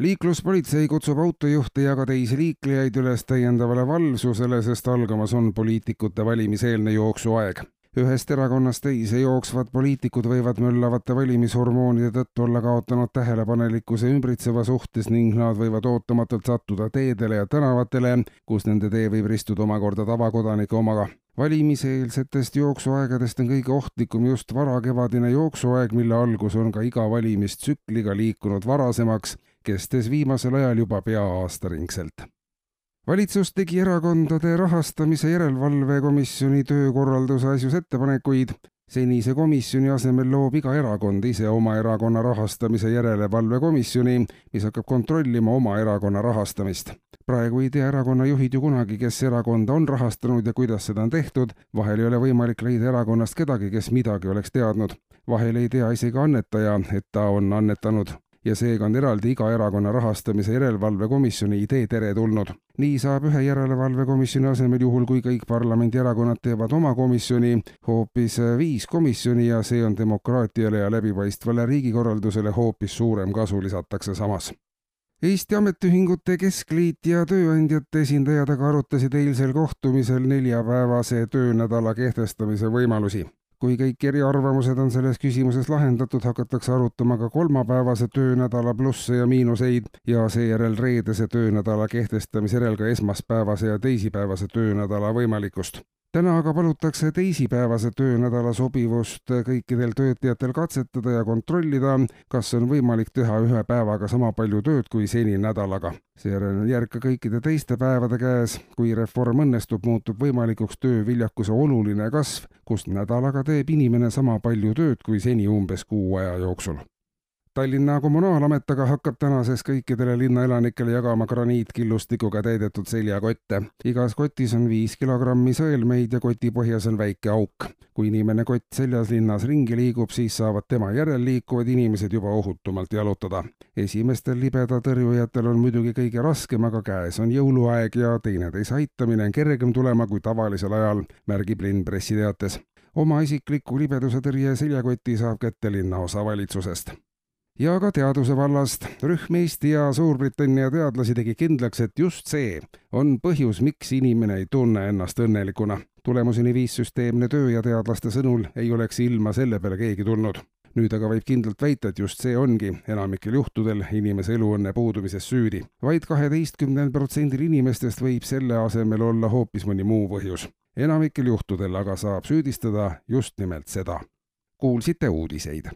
liikluspolitsei kutsub autojuhte ja ka teisi liiklejaid üles täiendavale valvsusele, sest algamas on poliitikute valimiseelne jooksuaeg. ühest erakonnast teise jooksvad poliitikud võivad möllavate valimishormoonide tõttu olla kaotanud tähelepanelikkuse ümbritseva suhtes ning nad võivad ootamatult sattuda teedele ja tänavatele, kus nende tee võib ristuda omakorda tavakodanike omaga valimiseelsetest jooksuaegadest on kõige ohtlikum just varakevadine jooksuaeg, mille algus on ka iga valimistsükliga liikunud varasemaks, kestes viimasel ajal juba pea aastaringselt. valitsus tegi erakondade rahastamise järelevalve komisjoni töökorralduse asjus ettepanekuid, senise komisjoni asemel loob iga erakond ise oma erakonna rahastamise järelevalve komisjoni, mis hakkab kontrollima oma erakonna rahastamist praegu ei tea erakonna juhid ju kunagi, kes erakonda on rahastanud ja kuidas seda on tehtud, vahel ei ole võimalik leida erakonnast kedagi, kes midagi oleks teadnud. vahel ei tea isegi annetaja, et ta on annetanud ja seega on eraldi iga erakonna rahastamise järelevalvekomisjoni idee teretulnud. nii saab ühe järelevalvekomisjoni asemel, juhul kui kõik parlamendierakonnad teevad oma komisjoni, hoopis viis komisjoni ja see on demokraatiale ja läbipaistvale riigikorraldusele hoopis suurem kasu, lisatakse samas Eesti Ametiühingute Keskliit ja tööandjate esindajad aga arutasid eilsel kohtumisel neljapäevase töönädala kehtestamise võimalusi. Kui kõik eriarvamused on selles küsimuses lahendatud, hakatakse arutama ka kolmapäevase töönädala plusse ja miinuseid ja seejärel reedese töönädala kehtestamise järel ka esmaspäevase ja teisipäevase töönädala võimalikkust täna aga palutakse teisipäevase töönädala sobivust kõikidel töötajatel katsetada ja kontrollida, kas on võimalik teha ühe päevaga sama palju tööd kui seni nädalaga. seejärel on järg ka kõikide teiste päevade käes. kui reform õnnestub, muutub võimalikuks tööviljakuse oluline kasv, kus nädalaga teeb inimene sama palju tööd kui seni umbes kuu aja jooksul Tallinna Kommunaalamet aga hakkab tänases kõikidele linnaelanikele jagama graniitkillustikuga täidetud seljakotte. igas kotis on viis kilogrammi sõelmeid ja koti põhjas on väike auk. kui inimene kott seljas linnas ringi liigub, siis saavad tema järel liikuvad inimesed juba ohutumalt jalutada. esimestel libedatõrjujatel on muidugi kõige raskem, aga käes on jõuluaeg ja teineteise aitamine on kergem tulema kui tavalisel ajal, märgib linn pressiteates oma isikliku libeduse tõrje seljakoti saab kätte linnaosa valitsusest ja ka teaduse vallast. rühm Eesti ja Suurbritannia teadlasi tegi kindlaks, et just see on põhjus, miks inimene ei tunne ennast õnnelikuna. tulemuseni viis süsteemne töö ja teadlaste sõnul ei oleks ilma selle peale keegi tulnud. nüüd aga võib kindlalt väita, et just see ongi enamikel juhtudel inimese eluõnne puudumises süüdi vaid. vaid kaheteistkümnel protsendil inimestest võib selle asemel olla hoopis mõni muu põhjus. enamikel juhtudel aga saab süüdistada just nimelt seda. kuulsite uudiseid